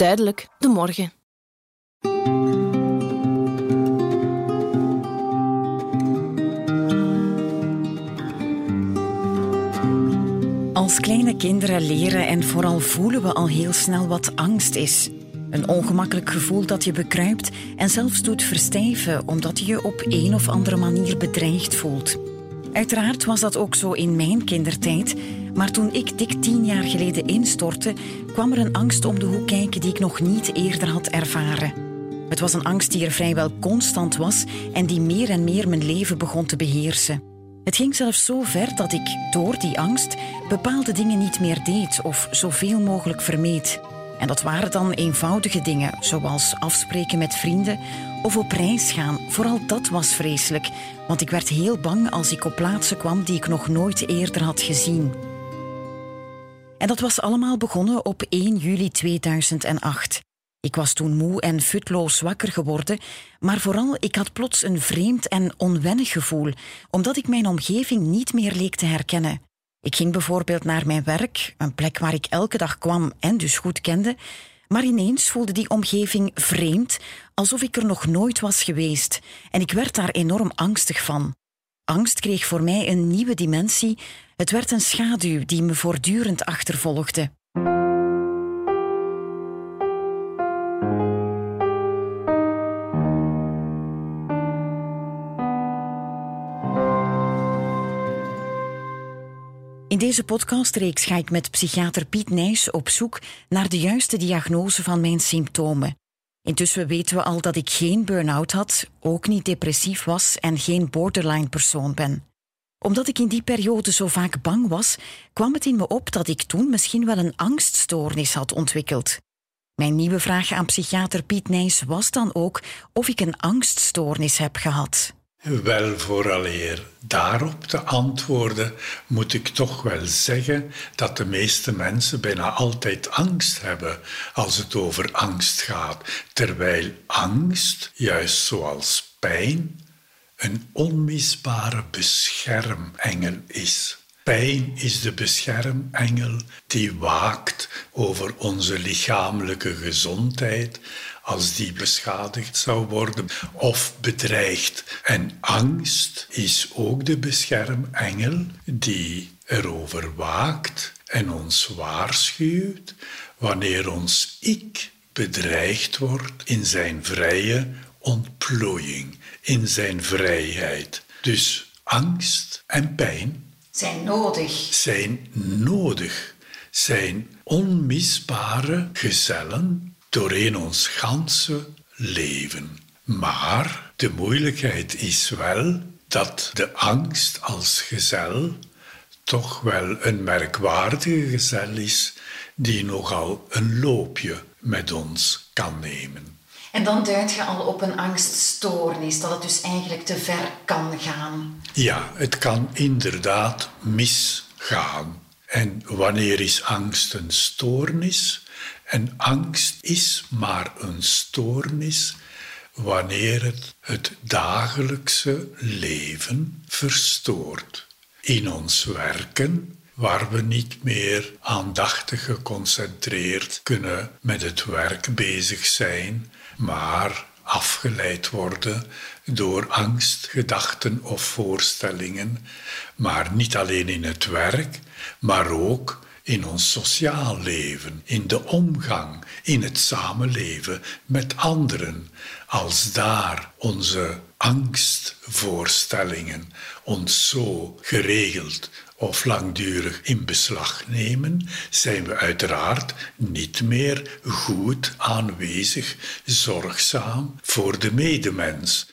Duidelijk, de morgen. Als kleine kinderen leren en vooral voelen we al heel snel wat angst is. Een ongemakkelijk gevoel dat je bekruipt en zelfs doet verstijven omdat je je op een of andere manier bedreigd voelt. Uiteraard was dat ook zo in mijn kindertijd, maar toen ik dik tien jaar geleden instortte, kwam er een angst om de hoek kijken die ik nog niet eerder had ervaren. Het was een angst die er vrijwel constant was en die meer en meer mijn leven begon te beheersen. Het ging zelfs zo ver dat ik door die angst bepaalde dingen niet meer deed of zoveel mogelijk vermeed. En dat waren dan eenvoudige dingen, zoals afspreken met vrienden of op reis gaan. Vooral dat was vreselijk, want ik werd heel bang als ik op plaatsen kwam die ik nog nooit eerder had gezien. En dat was allemaal begonnen op 1 juli 2008. Ik was toen moe en futloos wakker geworden, maar vooral ik had plots een vreemd en onwennig gevoel, omdat ik mijn omgeving niet meer leek te herkennen. Ik ging bijvoorbeeld naar mijn werk, een plek waar ik elke dag kwam en dus goed kende, maar ineens voelde die omgeving vreemd, alsof ik er nog nooit was geweest, en ik werd daar enorm angstig van. Angst kreeg voor mij een nieuwe dimensie, het werd een schaduw die me voortdurend achtervolgde. In deze podcastreeks ga ik met psychiater Piet Nijs op zoek naar de juiste diagnose van mijn symptomen. Intussen weten we al dat ik geen burn-out had, ook niet depressief was en geen borderline persoon ben. Omdat ik in die periode zo vaak bang was, kwam het in me op dat ik toen misschien wel een angststoornis had ontwikkeld. Mijn nieuwe vraag aan psychiater Piet Nijs was dan ook of ik een angststoornis heb gehad. Wel, vooraleer daarop te antwoorden, moet ik toch wel zeggen dat de meeste mensen bijna altijd angst hebben als het over angst gaat, terwijl angst, juist zoals pijn, een onmisbare beschermengel is. Pijn is de beschermengel die waakt over onze lichamelijke gezondheid als die beschadigd zou worden of bedreigd. En angst is ook de beschermengel die erover waakt en ons waarschuwt wanneer ons ik bedreigd wordt in zijn vrije ontplooiing, in zijn vrijheid. Dus angst en pijn zijn nodig. Zijn nodig. Zijn onmisbare gezellen doorheen ons ganse leven. Maar de moeilijkheid is wel dat de angst als gezel toch wel een merkwaardige gezel is die nogal een loopje met ons kan nemen. En dan duidt je al op een angststoornis, dat het dus eigenlijk te ver kan gaan. Ja, het kan inderdaad misgaan. En wanneer is angst een stoornis? En angst is maar een stoornis wanneer het het dagelijkse leven verstoort. In ons werken, waar we niet meer aandachtig geconcentreerd kunnen met het werk bezig zijn, maar afgeleid worden door angstgedachten of voorstellingen, maar niet alleen in het werk, maar ook in ons sociaal leven, in de omgang, in het samenleven met anderen. Als daar onze angstvoorstellingen ons zo geregeld of langdurig in beslag nemen, zijn we uiteraard niet meer goed aanwezig, zorgzaam voor de medemens.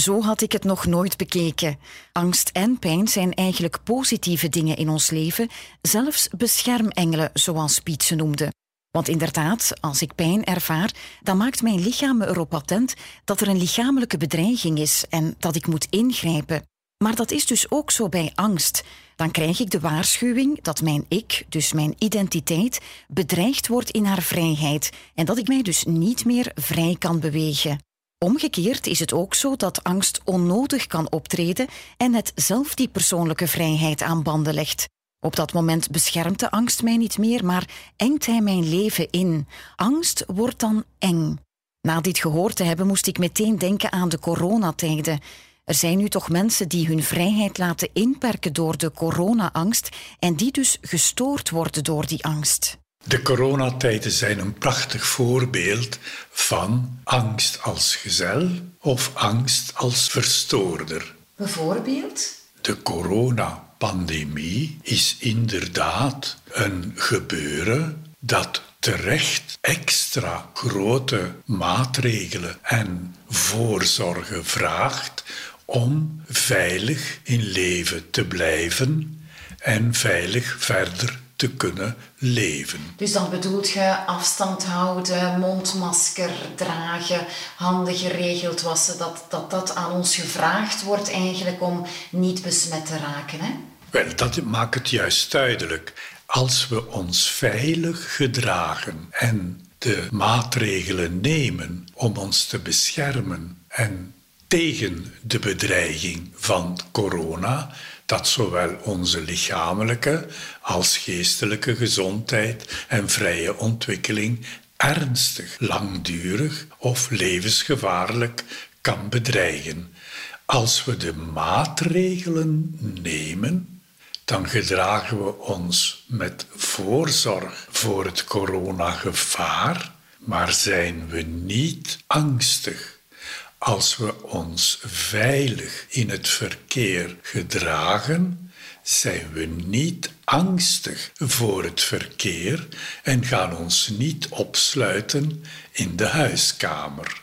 Zo had ik het nog nooit bekeken. Angst en pijn zijn eigenlijk positieve dingen in ons leven, zelfs beschermengelen, zoals Piet ze noemde. Want inderdaad, als ik pijn ervaar, dan maakt mijn lichaam erop attent dat er een lichamelijke bedreiging is en dat ik moet ingrijpen. Maar dat is dus ook zo bij angst. Dan krijg ik de waarschuwing dat mijn ik, dus mijn identiteit, bedreigd wordt in haar vrijheid en dat ik mij dus niet meer vrij kan bewegen. Omgekeerd is het ook zo dat angst onnodig kan optreden en het zelf die persoonlijke vrijheid aan banden legt. Op dat moment beschermt de angst mij niet meer, maar engt hij mijn leven in. Angst wordt dan eng. Na dit gehoord te hebben, moest ik meteen denken aan de coronatijden. Er zijn nu toch mensen die hun vrijheid laten inperken door de corona-angst en die dus gestoord worden door die angst. De coronatijden zijn een prachtig voorbeeld van angst als gezel of angst als verstoorder. Bijvoorbeeld? De coronapandemie is inderdaad een gebeuren dat terecht extra grote maatregelen en voorzorgen vraagt om veilig in leven te blijven en veilig verder te kunnen leven. Dus dan bedoelt je afstand houden, mondmasker dragen, handen geregeld wassen, dat, dat dat aan ons gevraagd wordt eigenlijk om niet besmet te raken, hè? Wel, dat maakt het juist duidelijk. Als we ons veilig gedragen en de maatregelen nemen om ons te beschermen en tegen de bedreiging van corona, dat zowel onze lichamelijke als geestelijke gezondheid en vrije ontwikkeling ernstig, langdurig of levensgevaarlijk kan bedreigen. Als we de maatregelen nemen, dan gedragen we ons met voorzorg voor het coronagevaar, maar zijn we niet angstig als we ons veilig in het verkeer gedragen, zijn we niet angstig voor het verkeer en gaan ons niet opsluiten in de huiskamer.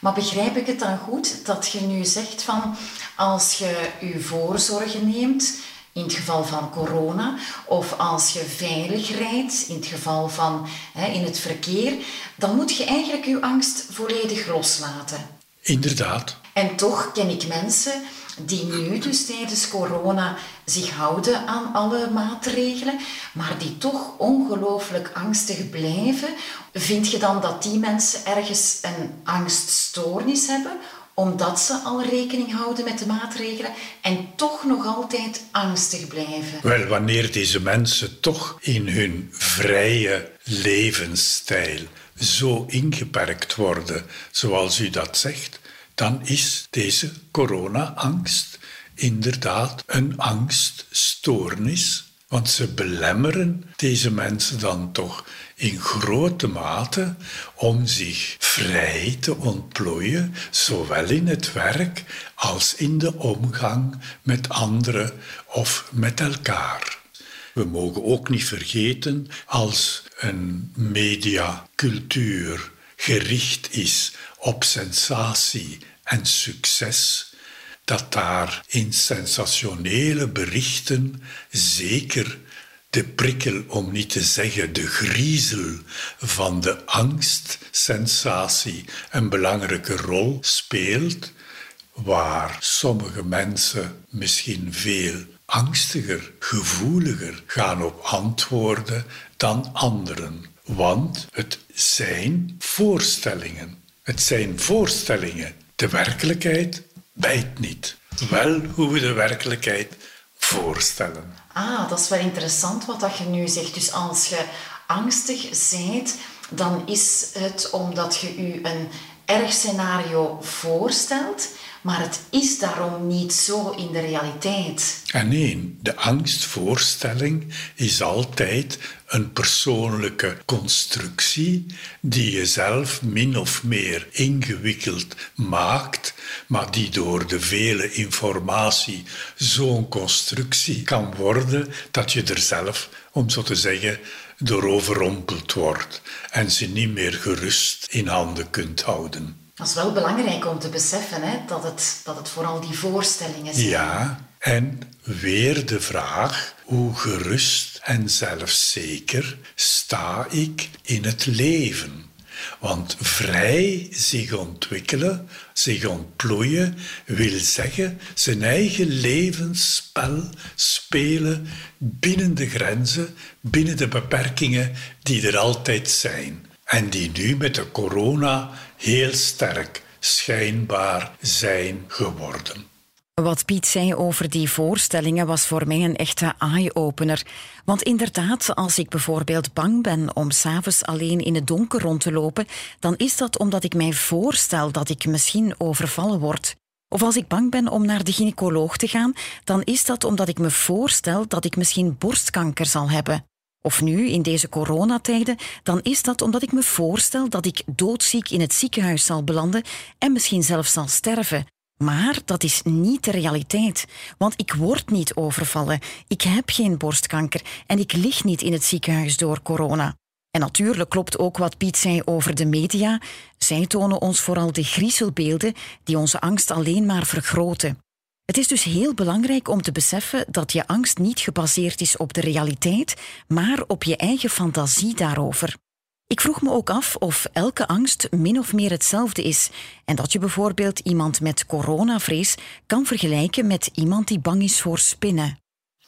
Maar begrijp ik het dan goed dat je nu zegt van als je je voorzorgen neemt, in het geval van corona, of als je veilig rijdt, in het geval van hè, in het verkeer, dan moet je eigenlijk je angst volledig loslaten. Inderdaad. En toch ken ik mensen die nu dus tijdens corona zich houden aan alle maatregelen, maar die toch ongelooflijk angstig blijven. Vind je dan dat die mensen ergens een angststoornis hebben, omdat ze al rekening houden met de maatregelen en toch nog altijd angstig blijven? Wel, wanneer deze mensen toch in hun vrije levensstijl zo ingeperkt worden, zoals u dat zegt, dan is deze corona-angst inderdaad een angststoornis. Want ze belemmeren deze mensen dan toch in grote mate om zich vrij te ontplooien, zowel in het werk als in de omgang met anderen of met elkaar. We mogen ook niet vergeten als een mediacultuur gericht is op sensatie en succes, dat daar in sensationele berichten zeker de prikkel, om niet te zeggen de griezel van de angstsensatie een belangrijke rol speelt, waar sommige mensen misschien veel angstiger, gevoeliger gaan op antwoorden dan anderen. Want het zijn voorstellingen. Het zijn voorstellingen. De werkelijkheid bijt niet. Wel hoe we de werkelijkheid voorstellen. Ah, dat is wel interessant wat dat je nu zegt. Dus als je angstig bent, dan is het omdat je je een erg scenario voorstelt maar het is daarom niet zo in de realiteit. En nee, de angstvoorstelling is altijd een persoonlijke constructie die je zelf min of meer ingewikkeld maakt, maar die door de vele informatie zo'n constructie kan worden dat je er zelf, om zo te zeggen, door overrompeld wordt en ze niet meer gerust in handen kunt houden. Dat is wel belangrijk om te beseffen hè, dat, het, dat het vooral die voorstellingen zijn. Ja, en weer de vraag: hoe gerust en zelfzeker sta ik in het leven? Want vrij zich ontwikkelen, zich ontplooien, wil zeggen zijn eigen levensspel spelen binnen de grenzen, binnen de beperkingen die er altijd zijn. En die nu met de corona heel sterk schijnbaar zijn geworden. Wat Piet zei over die voorstellingen was voor mij een echte eye-opener. Want inderdaad, als ik bijvoorbeeld bang ben om s'avonds alleen in het donker rond te lopen, dan is dat omdat ik mij voorstel dat ik misschien overvallen word. Of als ik bang ben om naar de gynaecoloog te gaan, dan is dat omdat ik me voorstel dat ik misschien borstkanker zal hebben. Of nu, in deze coronatijden, dan is dat omdat ik me voorstel dat ik doodziek in het ziekenhuis zal belanden en misschien zelfs zal sterven. Maar dat is niet de realiteit, want ik word niet overvallen, ik heb geen borstkanker en ik lig niet in het ziekenhuis door corona. En natuurlijk klopt ook wat Piet zei over de media. Zij tonen ons vooral de griezelbeelden die onze angst alleen maar vergroten. Het is dus heel belangrijk om te beseffen dat je angst niet gebaseerd is op de realiteit, maar op je eigen fantasie daarover. Ik vroeg me ook af of elke angst min of meer hetzelfde is en dat je bijvoorbeeld iemand met coronavrees kan vergelijken met iemand die bang is voor spinnen.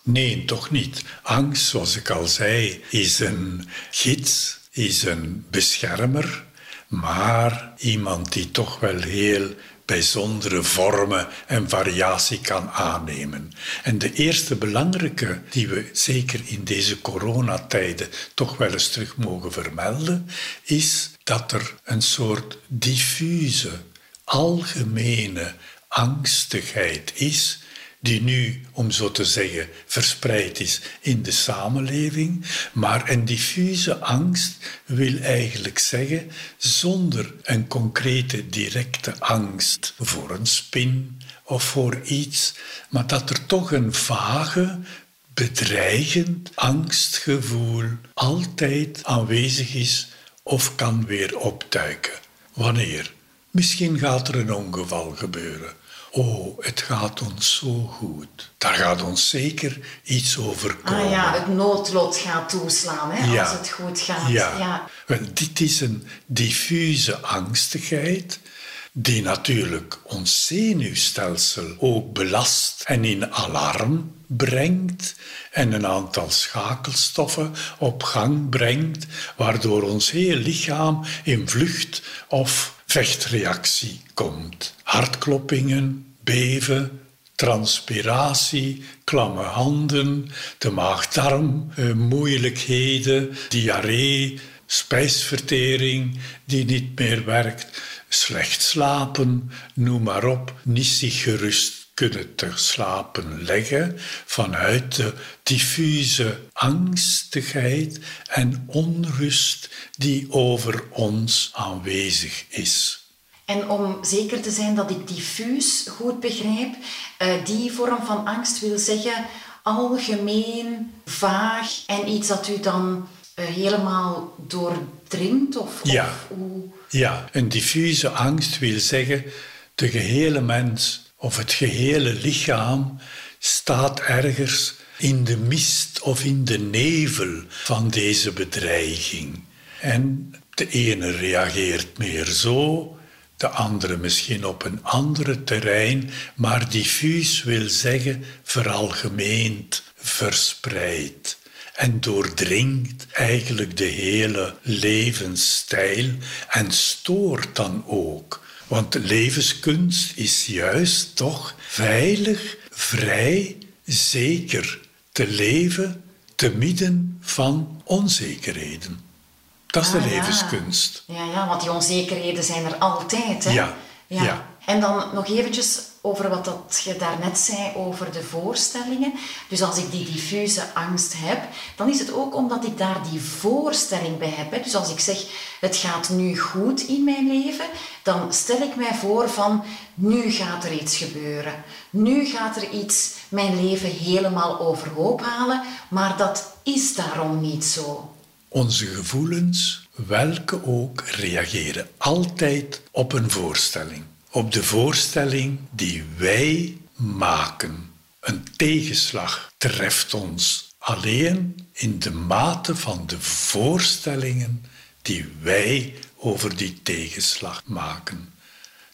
Nee, toch niet. Angst, zoals ik al zei, is een gids, is een beschermer, maar iemand die toch wel heel bijzondere vormen en variatie kan aannemen. En de eerste belangrijke die we zeker in deze coronatijden toch wel eens terug mogen vermelden, is dat er een soort diffuse, algemene angstigheid is die nu, om zo te zeggen, verspreid is in de samenleving. Maar een diffuse angst wil eigenlijk zeggen, zonder een concrete, directe angst voor een spin of voor iets, maar dat er toch een vage, bedreigend angstgevoel altijd aanwezig is of kan weer opduiken. Wanneer? Misschien gaat er een ongeval gebeuren Oh, het gaat ons zo goed. Daar gaat ons zeker iets over komen. Ah ja, het noodlot gaat toeslaan hè, als het goed gaat. Ja. ja. Dit is een diffuse angstigheid die natuurlijk ons zenuwstelsel ook belast en in alarm brengt en een aantal schakelstoffen op gang brengt, waardoor ons hele lichaam in vlucht of vechtreactie komt. Hartkloppingen, beven, transpiratie, klamme handen, de maagdarm, eh, moeilijkheden, diarree, spijsvertering die niet meer werkt, slecht slapen, noem maar op, niet zich gerust kunnen te slapen leggen vanuit de diffuse angstigheid en onrust die over ons aanwezig is. En om zeker te zijn dat ik diffuus goed begrijp, uh, die vorm van angst wil zeggen algemeen, vaag en iets dat u dan uh, helemaal doordringt? Of, ja. Of hoe... ja, een diffuse angst wil zeggen de gehele mens of het gehele lichaam staat ergens in de mist of in de nevel van deze bedreiging. En de ene reageert meer zo, de andere misschien op een andere terrein, maar diffuus wil zeggen veralgemeend, verspreid en doordringt eigenlijk de hele levensstijl en stoort dan ook want levenskunst is juist toch veilig, vrij, zeker te leven te midden van onzekerheden. Dat is de ah, levenskunst. Ja. ja. want die onzekerheden zijn er altijd. Hè? Ja, ja. En dan nog eventjes over wat dat je daarnet zei over de voorstellingen. Dus als ik die diffuse angst heb, dan is het ook omdat ik daar die voorstelling bij heb. Dus als ik zeg, het gaat nu goed in mijn leven, dan stel ik mij voor van, nu gaat er iets gebeuren. Nu gaat er iets mijn leven helemaal overhoop halen, maar dat is daarom niet zo. Onze gevoelens, welke ook, reageren altijd op een voorstelling op de voorstelling die wij maken. Een tegenslag treft ons alleen in de mate van de voorstellingen die wij over die tegenslag maken.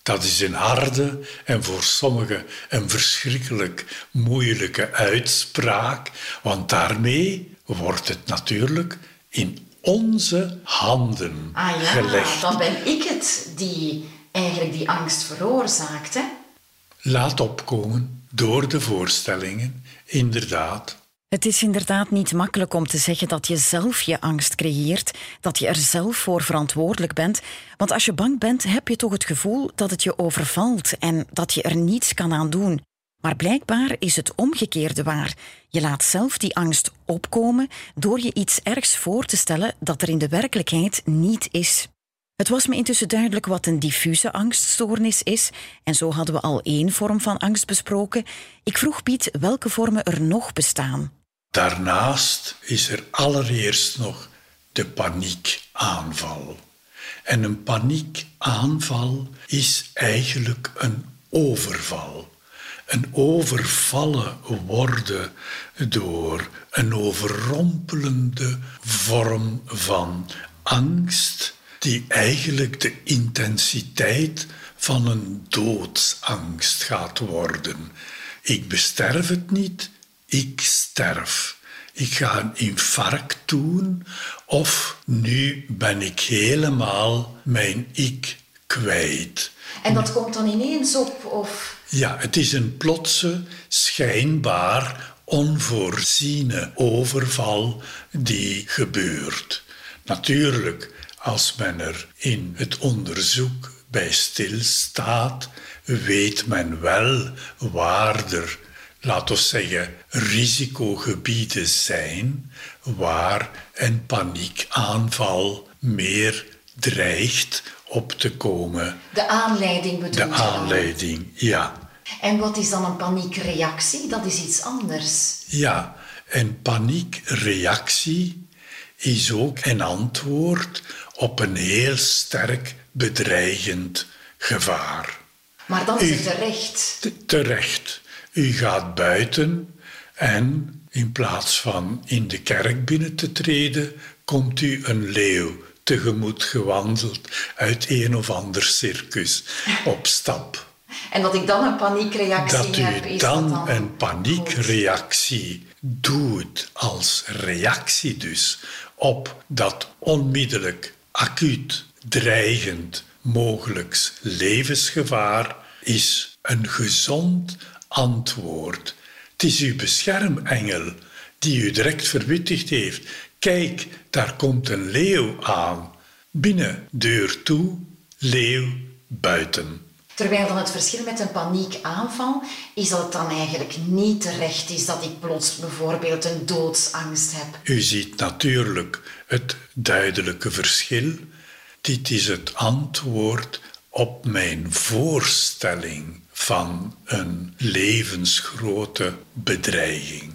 Dat is een harde en voor sommigen een verschrikkelijk moeilijke uitspraak, want daarmee wordt het natuurlijk in onze handen ah ja, gelegd. Dan ben ik het die eigenlijk die angst veroorzaakt. Hè? Laat opkomen door de voorstellingen, inderdaad. Het is inderdaad niet makkelijk om te zeggen dat je zelf je angst creëert, dat je er zelf voor verantwoordelijk bent. Want als je bang bent, heb je toch het gevoel dat het je overvalt en dat je er niets kan aan doen. Maar blijkbaar is het omgekeerde waar. Je laat zelf die angst opkomen door je iets ergs voor te stellen dat er in de werkelijkheid niet is. Het was me intussen duidelijk wat een diffuse angststoornis is, en zo hadden we al één vorm van angst besproken. Ik vroeg Piet welke vormen er nog bestaan. Daarnaast is er allereerst nog de paniekaanval. En een paniekaanval is eigenlijk een overval. Een overvallen worden door een overrompelende vorm van angst die eigenlijk de intensiteit van een doodsangst gaat worden. Ik besterf het niet, ik sterf. Ik ga een infarct doen of nu ben ik helemaal mijn ik kwijt. En dat komt dan ineens op? Of? Ja, het is een plotse, schijnbaar onvoorziene overval die gebeurt. Natuurlijk, als men er in het onderzoek bij stilstaat, weet men wel waar er, laten we zeggen, risicogebieden zijn waar een paniekaanval meer dreigt op te komen. De aanleiding bedoel De aanleiding, ja. En wat is dan een paniekreactie? Dat is iets anders. Ja, een paniekreactie is ook een antwoord op een heel sterk bedreigend gevaar. Maar dan is het terecht. Terecht. U gaat buiten en in plaats van in de kerk binnen te treden, komt u een leeuw tegemoet gewandeld uit een of ander circus op stap. En dat ik dan een paniekreactie dat heb. Dat u dan, een paniekreactie doet als reactie dus op dat onmiddellijk acuut dreigend mogelijks levensgevaar is een gezond antwoord. Het is uw beschermengel die u direct verwittigd heeft. Kijk, daar komt een leeuw aan. Binnen, deur toe, leeuw buiten. Terwijl dan het verschil met een paniekaanval is dat het dan eigenlijk niet terecht is dat ik plots bijvoorbeeld een doodsangst heb. U ziet natuurlijk het duidelijke verschil. Dit is het antwoord op mijn voorstelling van een levensgrote bedreiging.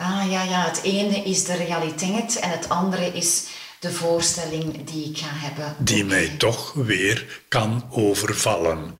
Ah ja, ja, het ene is de realiteit en het andere is de voorstelling die ik ga hebben. Die mij toch weer kan overvallen.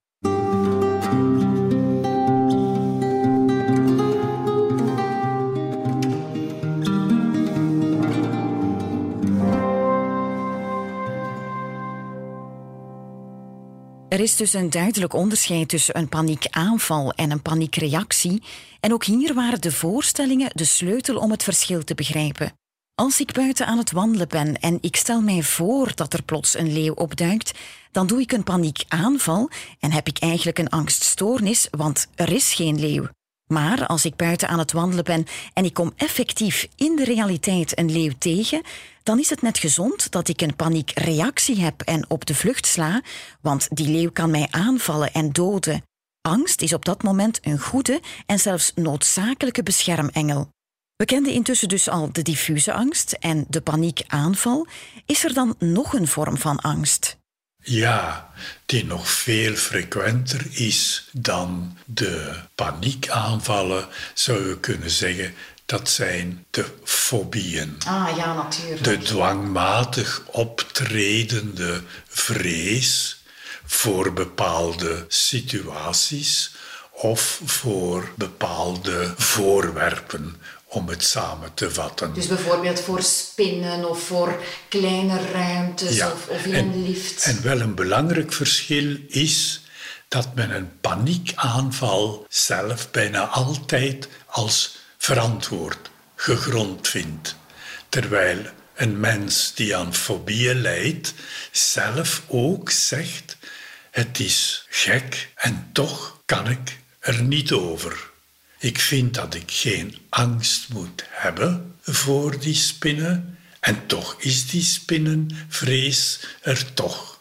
Er is dus een duidelijk onderscheid tussen een paniekaanval en een paniekreactie. En ook hier waren de voorstellingen de sleutel om het verschil te begrijpen. Als ik buiten aan het wandelen ben en ik stel mij voor dat er plots een leeuw opduikt, dan doe ik een paniekaanval en heb ik eigenlijk een angststoornis, want er is geen leeuw. Maar als ik buiten aan het wandelen ben en ik kom effectief in de realiteit een leeuw tegen, dan is het net gezond dat ik een paniekreactie heb en op de vlucht sla, want die leeuw kan mij aanvallen en doden. Angst is op dat moment een goede en zelfs noodzakelijke beschermengel. We kenden intussen dus al de diffuse angst en de paniekaanval. Is er dan nog een vorm van angst? Ja, die nog veel frequenter is dan de paniekaanvallen, zou je kunnen zeggen. Dat zijn de fobieën. Ah ja, natuurlijk. De dwangmatig optredende vrees voor bepaalde situaties of voor bepaalde voorwerpen om het samen te vatten. Dus bijvoorbeeld voor spinnen of voor kleine ruimtes of, of, in een lift. En wel een belangrijk verschil is dat men een paniekaanval zelf bijna altijd als verantwoord, gegrond vindt. Terwijl een mens die aan fobieën lijdt, zelf ook zegt: Het is gek en toch kan ik er niet over. Ik vind dat ik geen angst moet hebben voor die spinnen. En toch is die spinnenvrees er toch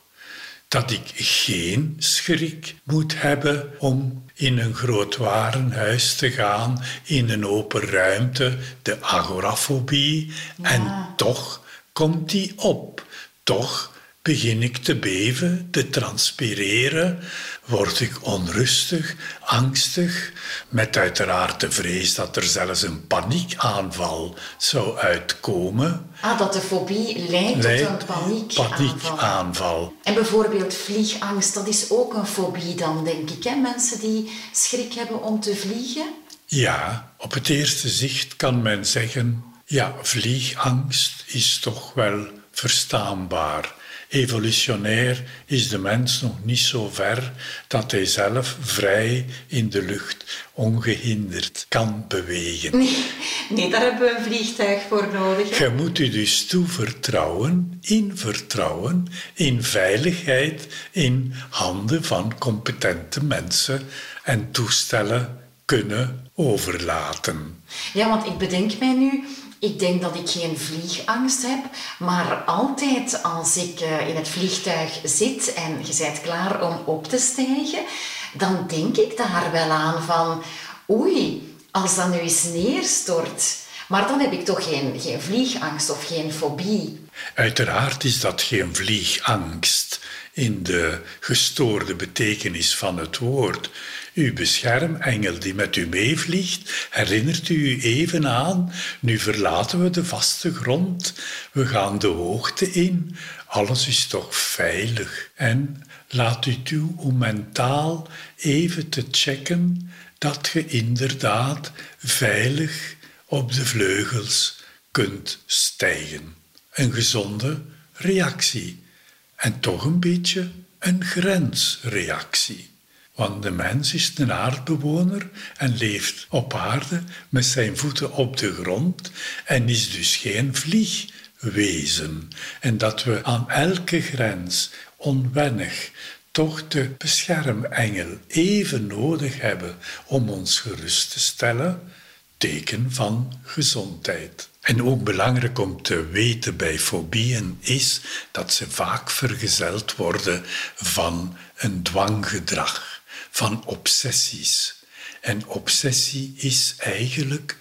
dat ik geen schrik moet hebben om in een groot warenhuis te gaan, in een open ruimte, de agorafobie. En toch komt die op. Toch begin ik te beven, te transpireren, word ik onrustig, angstig, met uiteraard de vrees dat er zelfs een paniekaanval zou uitkomen. Ah, dat de fobie leidt, tot een paniekaanval. paniekaanval. En bijvoorbeeld vliegangst, dat is ook een fobie dan, denk ik. Hè? Mensen die schrik hebben om te vliegen? Ja, op het eerste zicht kan men zeggen, ja, vliegangst is toch wel verstaanbaar. Evolutionair is de mens nog niet zo ver dat hij zelf vrij in de lucht ongehinderd kan bewegen. Nee, nee daar hebben we een vliegtuig voor nodig. Je moet u dus toevertrouwen, in vertrouwen, in veiligheid, in handen van competente mensen en toestellen kunnen overlaten. Ja, want ik bedenk mij nu, ik denk dat ik geen vliegangst heb, maar altijd als ik eh, in het vliegtuig zit en je bent klaar om op te stijgen, dan denk ik daar wel aan van, oei, als dat nu eens neerstort. Maar dan heb ik toch geen, geen vliegangst of geen fobie. Uiteraard is dat geen vliegangst in de gestoorde betekenis van het woord. Uw beschermengel die met u meevliegt, herinnert u even aan, nu verlaten we de vaste grond, we gaan de hoogte in, alles is toch veilig. En laat u toe om mentaal even te checken dat je inderdaad veilig op de vleugels kunt stijgen. Een gezonde reactie en toch een beetje een grensreactie. Want de mens is een aardbewoner en leeft op aarde met zijn voeten op de grond en is dus geen vliegwezen. En dat we aan elke grens onwennig toch de beschermengel even nodig hebben om ons gerust te stellen, teken van gezondheid. En ook belangrijk om te weten bij fobieën is dat ze vaak vergezeld worden van een dwanggedrag van obsessies. En obsessie is eigenlijk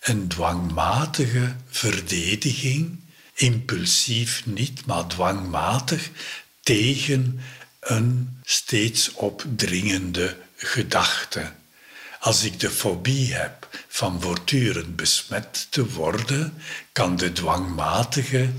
een dwangmatige verdediging, impulsief niet, maar dwangmatig, tegen een steeds opdringende gedachte. Als ik de fobie heb van voortdurend besmet te worden, kan de dwangmatige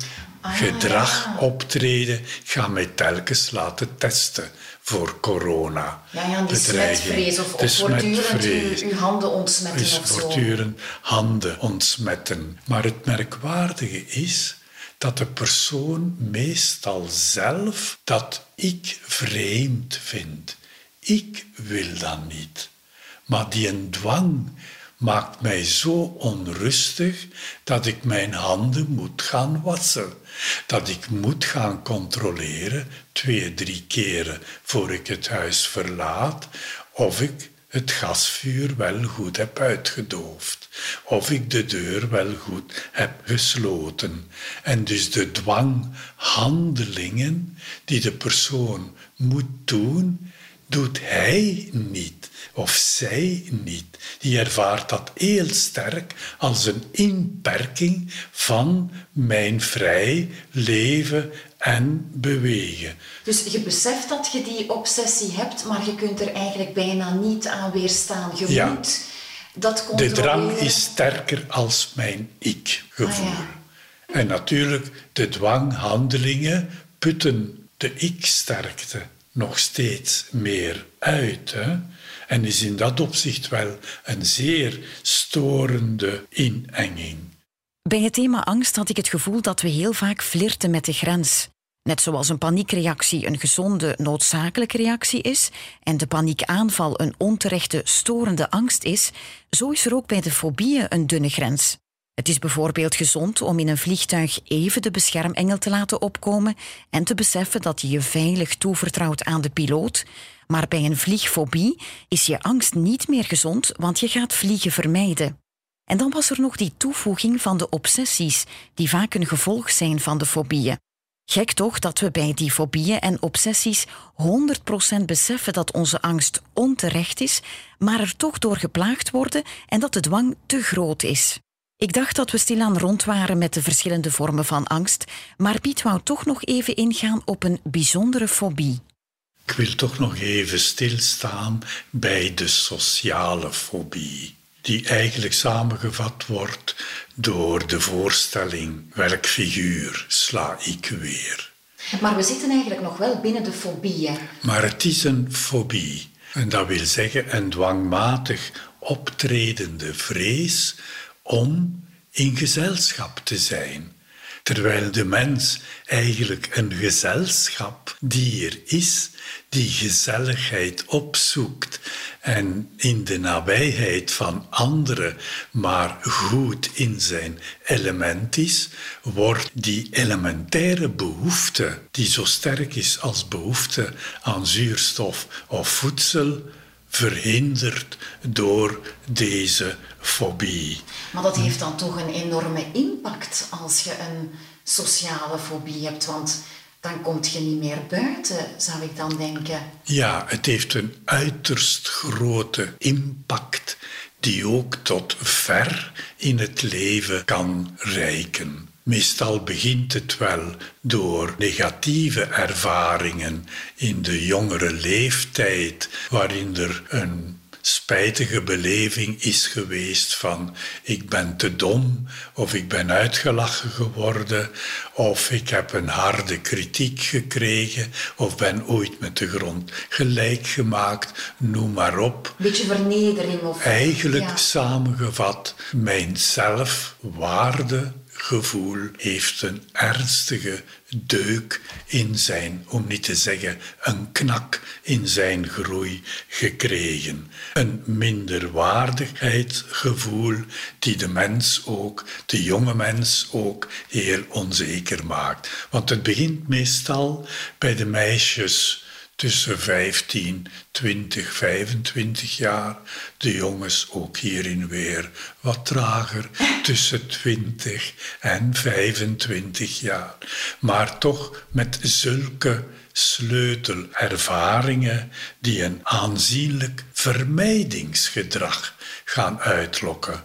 ah, gedrag optreden. Ik ga mij telkens laten testen voor corona. Ja, ja die smetvrees of, of voortdurend uw, uw, handen ontsmetten dus voortdurend handen ontsmetten. Maar het merkwaardige is dat de persoon meestal zelf dat ik vreemd vind. Ik wil dat niet. Maar die een dwang maakt mij zo onrustig dat ik mijn handen moet gaan wassen. Dat ik moet gaan controleren, twee, drie keren voor ik het huis verlaat, of ik het gasvuur wel goed heb uitgedoofd, of ik de deur wel goed heb gesloten. En dus de dwanghandelingen die de persoon moet doen, doet hij niet of zij niet. Die ervaart dat heel sterk als een inperking van mijn vrij leven en bewegen. Dus je beseft dat je die obsessie hebt, maar je kunt er eigenlijk bijna niet aan weerstaan. Je ja. moet dat controleren. De drang is sterker als mijn ik-gevoel. Ah, en natuurlijk, de dwanghandelingen putten de ik-sterkte nog steeds meer uit. Hè? En is in dat opzicht wel een zeer storende inenging. Bij het thema angst had ik het gevoel dat we heel vaak flirten met de grens. Net zoals een paniekreactie een gezonde, noodzakelijke reactie is en de paniekaanval een onterechte, storende angst is, zo is er ook bij de fobieën een dunne grens. Het is bijvoorbeeld gezond om in een vliegtuig even de beschermengel te laten opkomen en te beseffen dat je je veilig toevertrouwt aan de piloot. Maar bij een vliegfobie is je angst niet meer gezond, want je gaat vliegen vermijden. En dan was er nog die toevoeging van de obsessies, die vaak een gevolg zijn van de fobieën. Gek toch dat we bij die fobieën en obsessies 100% beseffen dat onze angst onterecht is, maar er toch door geplaagd worden en dat de dwang te groot is. Ik dacht dat we stilaan rond waren met de verschillende vormen van angst, maar Piet wou toch nog even ingaan op een bijzondere fobie. Ik wil toch nog even stilstaan bij de sociale fobie, die eigenlijk samengevat wordt door de voorstelling welk figuur sla ik weer. Maar we zitten eigenlijk nog wel binnen de fobieën. Maar het is een fobie. En dat wil zeggen een dwangmatig optredende vrees om in gezelschap te zijn. Terwijl de mens eigenlijk een gezelschapdier is die gezelligheid opzoekt en in de nabijheid van anderen maar goed in zijn element is, wordt die elementaire behoefte, die zo sterk is als behoefte aan zuurstof of voedsel, verhinderd door deze fobie. Maar dat heeft dan toch een enorme impact als je een sociale fobie hebt, want dan kom je niet meer buiten, zou ik dan denken. Ja, het heeft een uiterst grote impact die ook tot ver in het leven kan reiken. Meestal begint het wel door negatieve ervaringen in de jongere leeftijd, waarin er een spijtige beleving is geweest van ik ben te dom of ik ben uitgelachen geworden of ik heb een harde kritiek gekregen of ben ooit met de grond gelijk gemaakt, noem maar op. Beetje vernedering of... Eigenlijk samengevat, mijn zelfwaarde gevoel heeft een ernstige deuk in zijn, om niet te zeggen een knak in zijn groei gekregen. Een minderwaardigheidsgevoel die de mens ook, de jonge mens ook, heel onzeker maakt. Want het begint meestal bij de meisjes tussen 15, 20, 25 jaar. De jongens ook hierin weer wat trager, tussen 20 en 25 jaar. Maar toch met zulke sleutelervaringen die een aanzienlijk vermijdingsgedrag gaan uitlokken.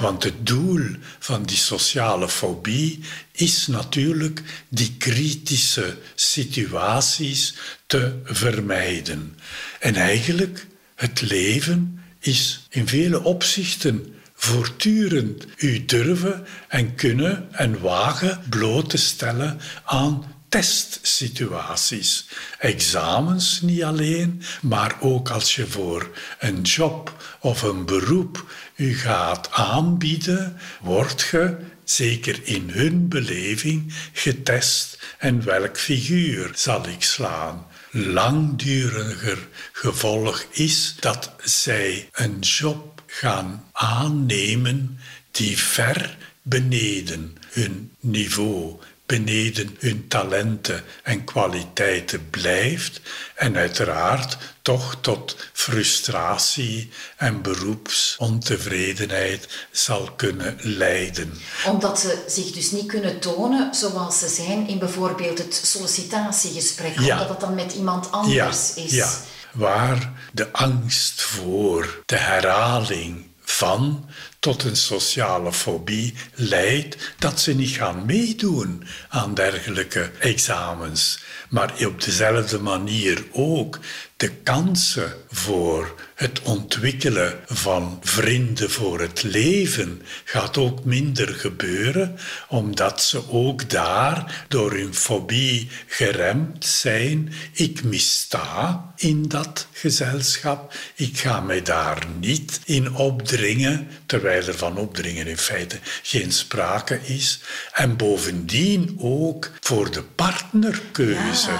Want het doel van die sociale fobie is natuurlijk die kritische situaties te vermijden. En eigenlijk, het leven is in vele opzichten voortdurend u durven en kunnen en wagen bloot te stellen aan testsituaties. Examens niet alleen, maar ook als je voor een job of een beroep u gaat aanbieden, wordt je, zeker in hun beleving, getest en welk figuur zal ik slaan. Langduriger gevolg is dat zij een job gaan aannemen die ver beneden hun niveau beneden hun talenten en kwaliteiten blijft en uiteraard toch tot frustratie en beroepsontevredenheid zal kunnen leiden. Omdat ze zich dus niet kunnen tonen zoals ze zijn in bijvoorbeeld het sollicitatiegesprek, ja. omdat dat dan met iemand anders is. Ja, waar de angst voor de herhaling van tot een sociale fobie leidt dat ze niet gaan meedoen aan dergelijke examens. Maar op dezelfde manier ook de kansen voor het ontwikkelen van vrienden voor het leven gaat ook minder gebeuren, omdat ze ook daar door hun fobie geremd zijn. Ik missta in dat gezelschap, ik ga mij daar niet in opdringen, terwijl er van opdringen in feite geen sprake is. En bovendien ook voor de partnerkeuze,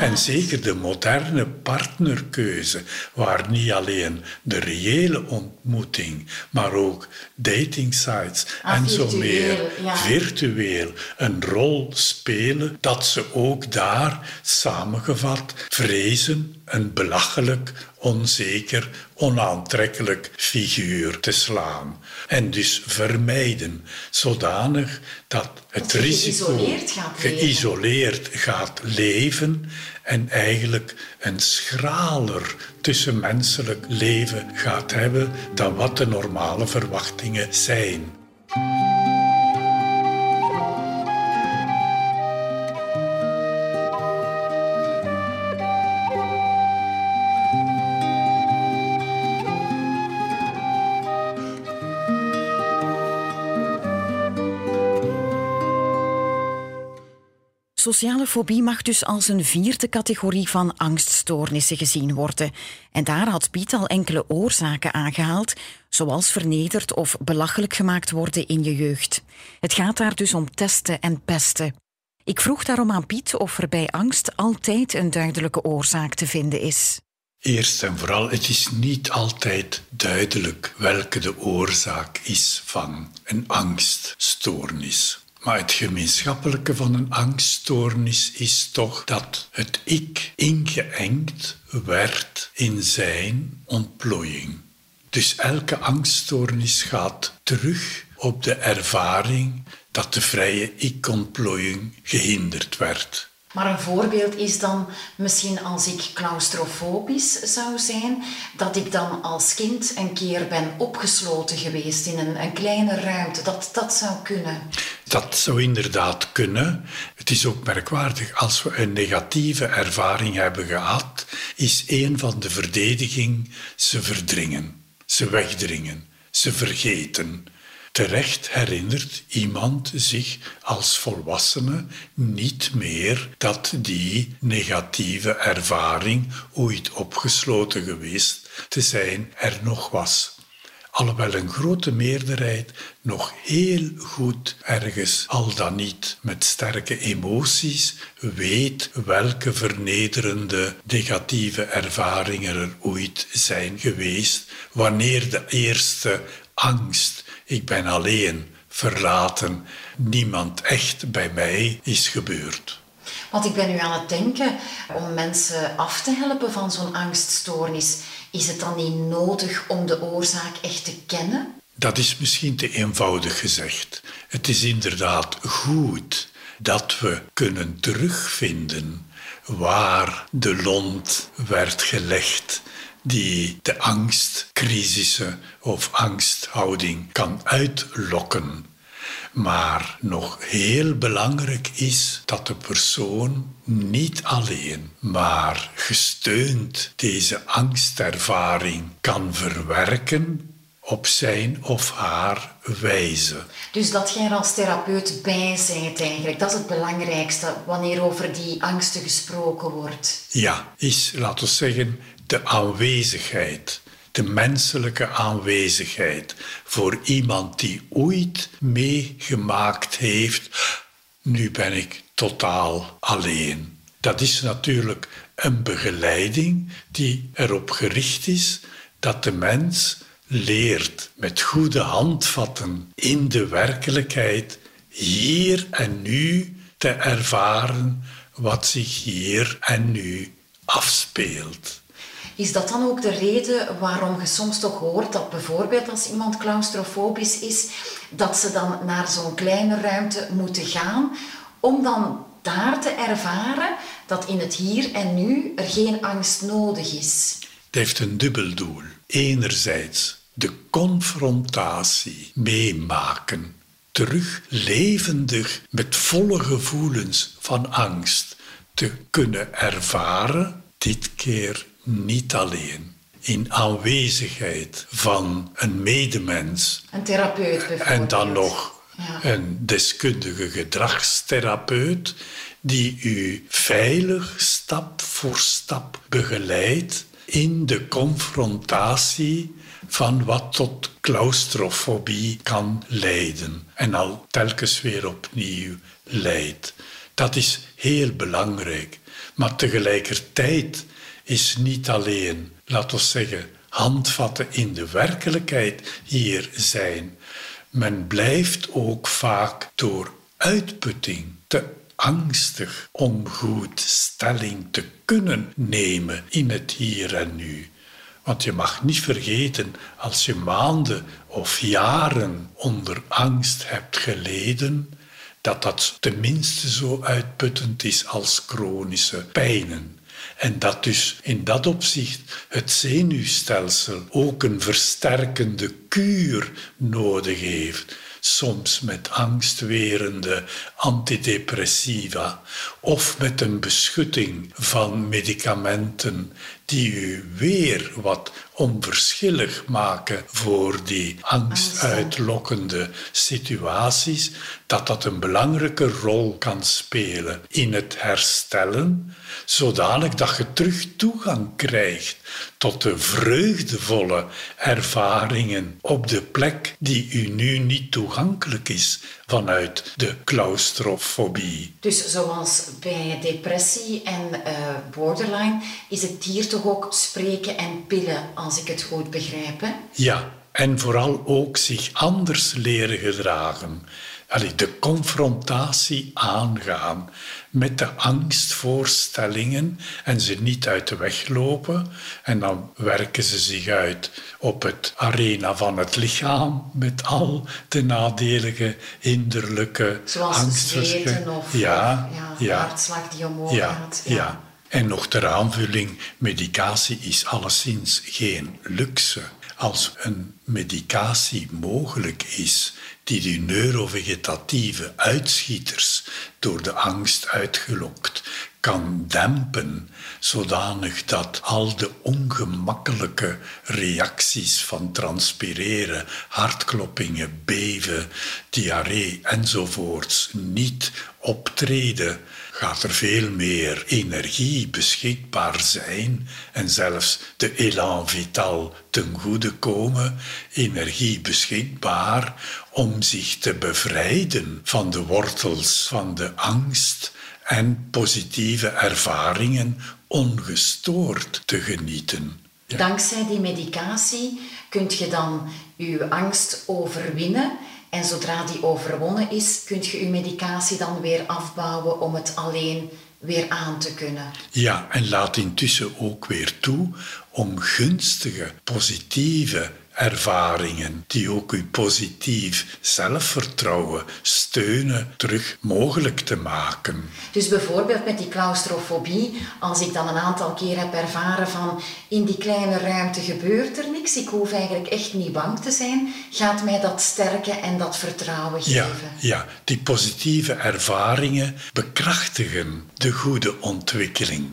en zeker de moderne partnerkeuze, waar niet alleen de reële ontmoeting, maar ook dating sites ah, en zo meer. virtueel een rol spelen, dat ze ook daar samengevat vrezen een belachelijk, onzeker, onaantrekkelijk figuur te slaan. En dus vermijden, zodanig dat het risico geïsoleerd gaat, geïsoleerd gaat leven en eigenlijk een schraler tussenmenselijk leven gaat hebben dan wat de normale verwachtingen zijn. Sociale fobie mag dus als een vierde categorie van angststoornissen gezien worden. En daar had Piet al enkele oorzaken aangehaald, zoals vernederd of belachelijk gemaakt worden in je jeugd. Het gaat daar dus om testen en pesten. Ik vroeg daarom aan Piet of er bij angst altijd een duidelijke oorzaak te vinden is. Eerst en vooral, het is niet altijd duidelijk welke de oorzaak is van een angststoornis. Maar het gemeenschappelijke van een angststoornis is toch dat het ik ingeengd werd in zijn ontplooiing. Dus elke angststoornis gaat terug op de ervaring dat de vrije ik-ontplooiing gehinderd werd. Maar een voorbeeld is dan misschien als ik claustrofobisch zou zijn, dat ik dan als kind een keer ben opgesloten geweest in een, kleine ruimte. Dat, dat zou kunnen. Dat zou inderdaad kunnen. Het is ook merkwaardig, als we een negatieve ervaring hebben gehad, is een van de verdediging ze verdringen, ze wegdringen, ze vergeten. Terecht herinnert iemand zich als volwassene niet meer dat die negatieve ervaring ooit opgesloten geweest te zijn er nog was. Alhoewel een grote meerderheid nog heel goed ergens, al dan niet met sterke emoties, weet welke vernederende negatieve ervaringen er ooit zijn geweest, wanneer de eerste angst ik ben alleen, verlaten, niemand echt bij mij is gebeurd. Want ik ben nu aan het denken, om mensen af te helpen van zo'n angststoornis, is het dan niet nodig om de oorzaak echt te kennen? Dat is misschien te eenvoudig gezegd. Het is inderdaad goed dat we kunnen terugvinden waar de lont werd gelegd die de angstcrisissen of angsthouding kan uitlokken. Maar nog heel belangrijk is dat de persoon niet alleen, maar gesteund deze angstervaring kan verwerken op zijn of haar wijze. Dus dat jij er als therapeut bij bent eigenlijk, dat is het belangrijkste wanneer over die angsten gesproken wordt. Ja, is, laten we zeggen, de aanwezigheid, de menselijke aanwezigheid voor iemand die ooit meegemaakt heeft, nu ben ik totaal alleen. Dat is natuurlijk een begeleiding die erop gericht is dat de mens leert met goede handvatten in de werkelijkheid hier en nu te ervaren wat zich hier en nu afspeelt. Is dat dan ook de reden waarom je soms toch hoort dat bijvoorbeeld als iemand claustrofobisch is, dat ze dan naar zo'n kleine ruimte moeten gaan om dan daar te ervaren dat in het hier en nu er geen angst nodig is? Het heeft een dubbel doel. Enerzijds de confrontatie meemaken, terug levendig met volle gevoelens van angst te kunnen ervaren, dit keer niet alleen. In aanwezigheid van een medemens. Een therapeut bijvoorbeeld. En dan nog een deskundige gedragstherapeut die u veilig stap voor stap begeleidt in de confrontatie van wat tot claustrofobie kan leiden en al telkens weer opnieuw leidt. Dat is heel belangrijk, maar tegelijkertijd is niet alleen, laten we zeggen, handvatten in de werkelijkheid hier zijn. Men blijft ook vaak door uitputting te angstig om goed stelling te kunnen nemen in het hier en nu. Want je mag niet vergeten, als je maanden of jaren onder angst hebt geleden, dat dat tenminste zo uitputtend is als chronische pijnen. En dat dus in dat opzicht het zenuwstelsel ook een versterkende kuur nodig heeft. Soms met angstwerende antidepressiva of met een beschutting van medicamenten die u weer wat onverschillig maken voor die angstuitlokkende situaties, dat dat een belangrijke rol kan spelen in het herstellen, zodanig dat je terug toegang krijgt tot de vreugdevolle ervaringen op de plek die u nu niet toegankelijk is vanuit de claustrofobie. Dus zoals bij depressie en uh, borderline is het hier toch ook spreken en pillen, als ik het goed begrijp. Hè? Ja, en vooral ook zich anders leren gedragen. Allee, de confrontatie aangaan met de angstvoorstellingen en ze niet uit de weg lopen. En dan werken ze zich uit op het arena van het lichaam met al de nadelige, hinderlijke Zoals angstverschijnselen. Of, ja, ja, ja, hartslag die omhoog ja, gaat. Ja. ja. En nog ter aanvulling, medicatie is alleszins geen luxe. Als een medicatie mogelijk is die de neurovegetatieve uitschieters door de angst uitgelokt kan dempen, zodanig dat al de ongemakkelijke reacties van transpireren, hartkloppingen, beven, diarree enzovoorts niet optreden, gaat er veel meer energie beschikbaar zijn en zelfs de elan vital ten goede komen, energie beschikbaar om zich te bevrijden van de wortels van de angst en positieve ervaringen ongestoord te genieten. Dankzij die medicatie kunt je dan je angst overwinnen. En zodra die overwonnen is, kun je je medicatie dan weer afbouwen om het alleen weer aan te kunnen. Ja, en laat intussen ook weer toe om gunstige, positieve ervaringen die ook uw positief zelfvertrouwen steunen terug mogelijk te maken. Dus bijvoorbeeld met die claustrofobie, als ik dan een aantal keer heb ervaren van in die kleine ruimte gebeurt er niks, ik hoef eigenlijk echt niet bang te zijn, gaat mij dat sterken en dat vertrouwen geven. Ja, ja die positieve ervaringen bekrachtigen de goede ontwikkeling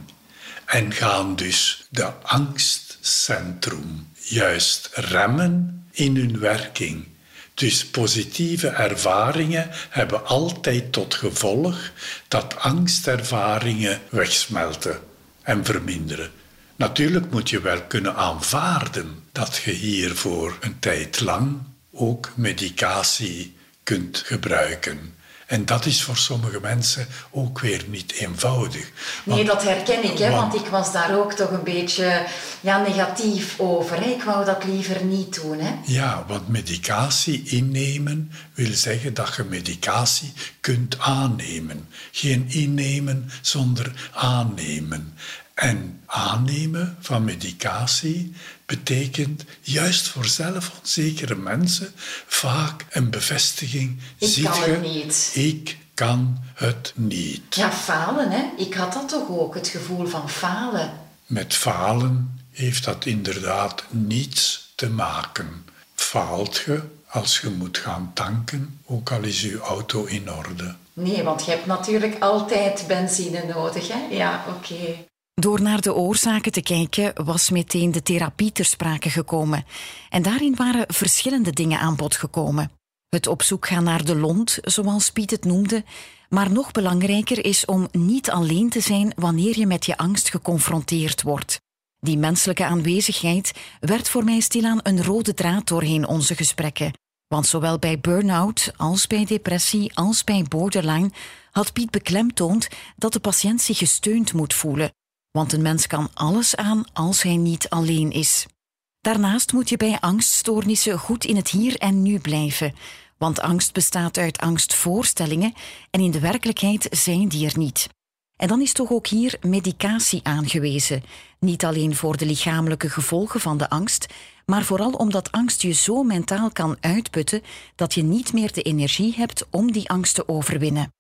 en gaan dus de angstcentrum juist remmen in hun werking. Dus positieve ervaringen hebben altijd tot gevolg dat angstervaringen wegsmelten en verminderen. Natuurlijk moet je wel kunnen aanvaarden dat je hiervoor een tijd lang ook medicatie kunt gebruiken. En dat is voor sommige mensen ook weer niet eenvoudig. nee, dat herken ik, hè, want, ik was daar ook toch een beetje ja, negatief over. Hè. Ik wou dat liever niet doen. Hè. Ja, want medicatie innemen wil zeggen dat je medicatie kunt aannemen. Geen innemen zonder aannemen. En aannemen van medicatie betekent juist voor zelfonzekere mensen vaak een bevestiging. Ik kan het niet. Ik kan het niet. Ja, falen, hè? Ik had dat toch ook, het gevoel van falen. Met falen heeft dat inderdaad niets te maken. Faalt je als je moet gaan tanken, ook al is je auto in orde? Nee, want je hebt natuurlijk altijd benzine nodig, hè? Ja, oké. Door naar de oorzaken te kijken was meteen de therapie ter sprake gekomen. En daarin waren verschillende dingen aan bod gekomen. Het op zoek gaan naar de lont, zoals Piet het noemde. Maar nog belangrijker is om niet alleen te zijn wanneer je met je angst geconfronteerd wordt. Die menselijke aanwezigheid werd voor mij stilaan een rode draad doorheen onze gesprekken. Want zowel bij burn-out als bij depressie als bij borderline had Piet beklemtoond dat de patiënt zich gesteund moet voelen want een mens kan alles aan als hij niet alleen is. Daarnaast moet je bij angststoornissen goed in het hier en nu blijven. Want angst bestaat uit angstvoorstellingen en in de werkelijkheid zijn die er niet. En dan is toch ook hier medicatie aangewezen. Niet alleen voor de lichamelijke gevolgen van de angst, maar vooral omdat angst je zo mentaal kan uitputten dat je niet meer de energie hebt om die angst te overwinnen.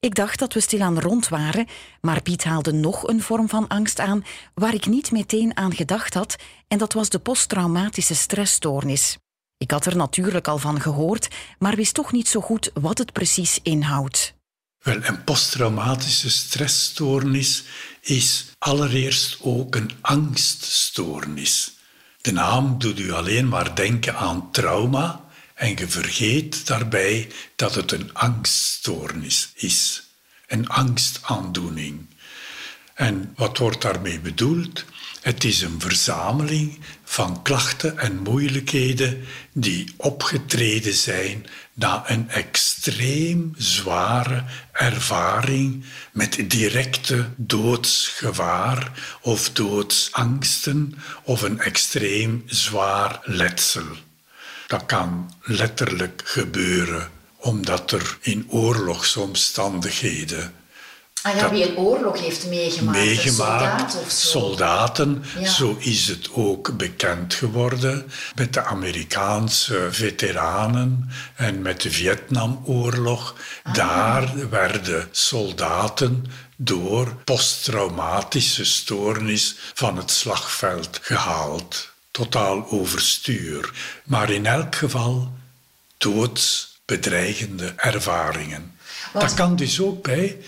Ik dacht dat we stilaan rond waren, maar Piet haalde nog een vorm van angst aan waar ik niet meteen aan gedacht had, en dat was de posttraumatische stressstoornis. Ik had er natuurlijk al van gehoord, maar wist toch niet zo goed wat het precies inhoudt. Wel, een posttraumatische stressstoornis is allereerst ook een angststoornis. De naam doet u alleen maar denken aan trauma en je vergeet daarbij dat het een angststoornis is, een angstaandoening. En wat wordt daarmee bedoeld? Het is een verzameling van klachten en moeilijkheden die opgetreden zijn na een extreem zware ervaring met directe doodsgevaar of doodsangsten of een extreem zwaar letsel. Dat kan letterlijk gebeuren omdat er in oorlogsomstandigheden Ah ja, wie een oorlog heeft meegemaakt. Meegemaakt, soldaat of zo. soldaten. Zo is het ook bekend geworden met de Amerikaanse veteranen en met de Vietnamoorlog. Ah. Daar werden soldaten door posttraumatische stoornis van het slagveld gehaald. Totaal overstuur. Maar in elk geval doodsbedreigende ervaringen. Dat kan dus ook bij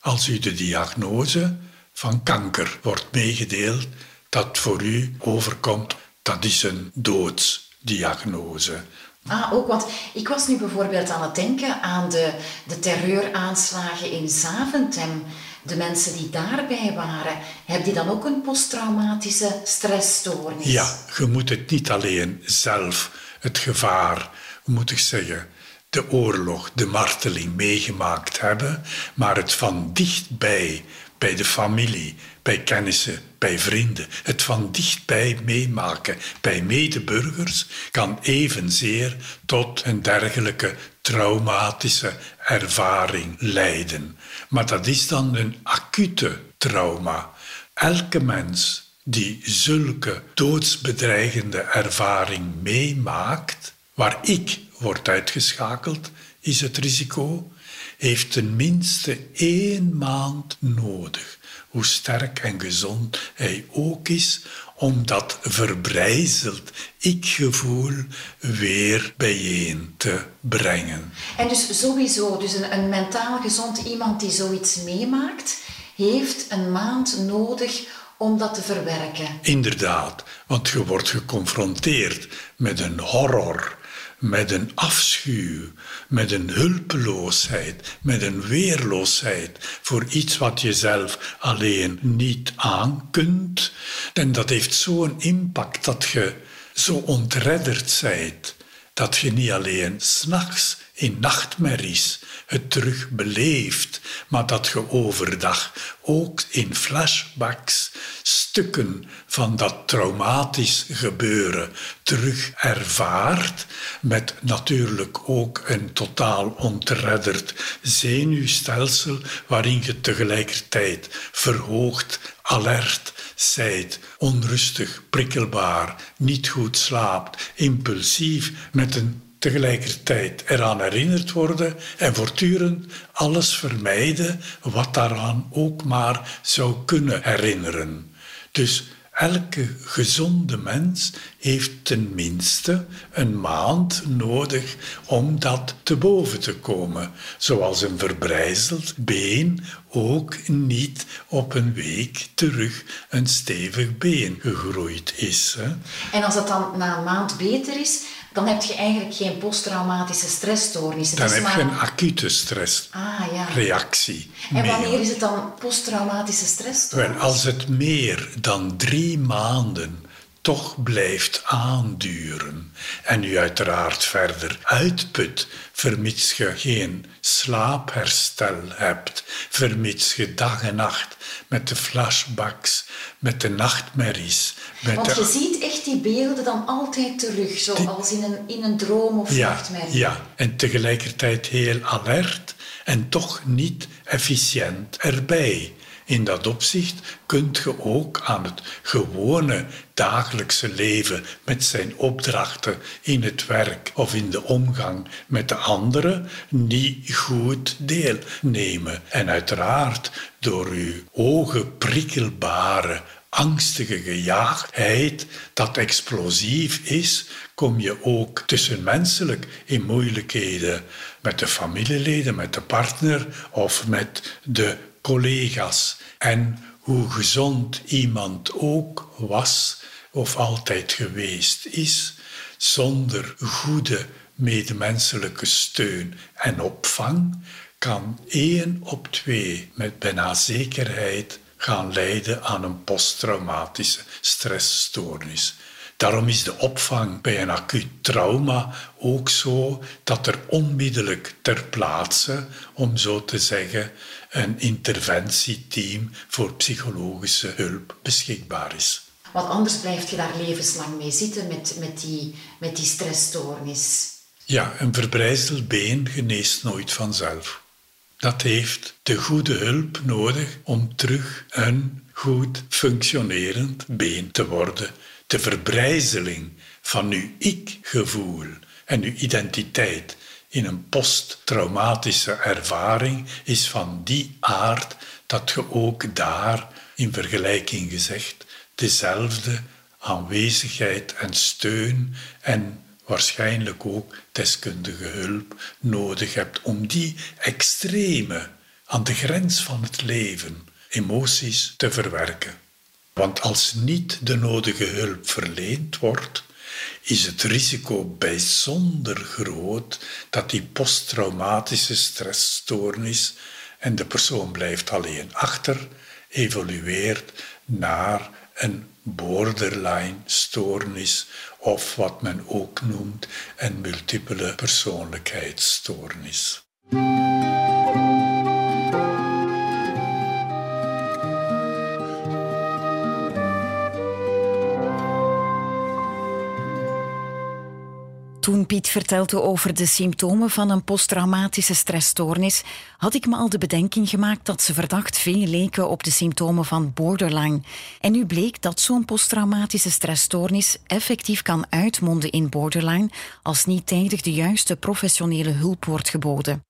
als u de diagnose van kanker wordt meegedeeld dat voor u overkomt, dat is een doodsdiagnose. Ah, ook, want ik was nu bijvoorbeeld aan het denken aan de, de terreuraanslagen in Zaventem. De mensen die daarbij waren, hebben die dan ook een posttraumatische stressstoornis? Ja, je moet het niet alleen zelf, het gevaar, moet ik zeggen, de oorlog, de marteling meegemaakt hebben, maar het van dichtbij, bij de familie, bij kennissen, bij vrienden, het van dichtbij meemaken bij medeburgers kan evenzeer tot een dergelijke traumatische ervaring leiden. Maar dat is dan een acute trauma. Elke mens die zulke doodsbedreigende ervaring meemaakt, waar ik wordt uitgeschakeld, is het risico, heeft tenminste één maand nodig, hoe sterk en gezond hij ook is, om dat verbrijzeld ik-gevoel weer bijeen te brengen. En dus sowieso, dus een, een mentaal gezond iemand die zoiets meemaakt, heeft een maand nodig om dat te verwerken. Inderdaad, want je wordt geconfronteerd met een horror met een afschuw, met een hulpeloosheid, met een weerloosheid voor iets wat je zelf alleen niet aan kunt. En dat heeft zo'n impact dat je zo ontredderd zijt, dat je niet alleen s'nachts in nachtmerries het terug beleeft, maar dat je overdag ook in flashbacks stukken van dat traumatisch gebeuren terug ervaart, met natuurlijk ook een totaal ontredderd zenuwstelsel waarin je tegelijkertijd verhoogd, alert zijt, onrustig, prikkelbaar, niet goed slaapt, impulsief, met een tegelijkertijd eraan herinnerd worden en voortdurend alles vermijden wat daaraan ook maar zou kunnen herinneren. Dus elke gezonde mens heeft tenminste een maand nodig om dat te boven te komen. Zoals een verbrijzeld been ook niet op een week terug een stevig been gegroeid is. En als dat dan na een maand beter is, dan heb je eigenlijk geen posttraumatische stressstoornis. Dan heb je een acute stressreactie. Ah, ja. En wanneer is het dan posttraumatische stressstoornis? Als het meer dan drie maanden toch blijft aanduren en u uiteraard verder uitput, vermits je geen slaapherstel hebt, vermits je dag en nacht met de flashbacks, met de nachtmerries. Met Want je ziet echt die beelden dan altijd terug, zoals in, een, in een droom of ja, nachtmerrie. Ja, en tegelijkertijd heel alert en toch niet efficiënt erbij. In dat opzicht kunt je ook aan het gewone dagelijkse leven met zijn opdrachten in het werk of in de omgang met de anderen niet goed deelnemen. En uiteraard door uw ogen prikkelbare angstige gejaagdheid dat explosief is, kom je ook tussenmenselijk in moeilijkheden met de familieleden, met de partner of met de collega's. En hoe gezond iemand ook was of altijd geweest is, zonder goede medemenselijke steun en opvang, kan één op twee met bijna zekerheid gaan leiden aan een posttraumatische stressstoornis. Daarom is de opvang bij een acuut trauma ook zo dat er onmiddellijk ter plaatse, om zo te zeggen, een interventieteam voor psychologische hulp beschikbaar is. Want anders blijf je daar levenslang mee zitten met, met, die, met die stressstoornis. Ja, een verbrijzeld been geneest nooit vanzelf. Dat heeft de goede hulp nodig om terug een goed functionerend been te worden. De verbrijzeling van uw ik-gevoel en uw identiteit in een posttraumatische ervaring is van die aard dat je ook daar, in vergelijking gezegd, dezelfde aanwezigheid en steun en waarschijnlijk ook deskundige hulp nodig hebt om die extreme, aan de grens van het leven, emoties te verwerken. Want als niet de nodige hulp verleend wordt, is het risico bijzonder groot dat die posttraumatische stressstoornis en de persoon blijft alleen achter, evolueert naar een borderline stoornis of wat men ook noemt een multiple persoonlijkheidsstoornis. Toen Piet vertelde over de symptomen van een posttraumatische stressstoornis, had ik me al de bedenking gemaakt dat ze verdacht veel leken op de symptomen van borderline. En nu bleek dat zo'n posttraumatische stressstoornis effectief kan uitmonden in borderline als niet tijdig de juiste professionele hulp wordt geboden.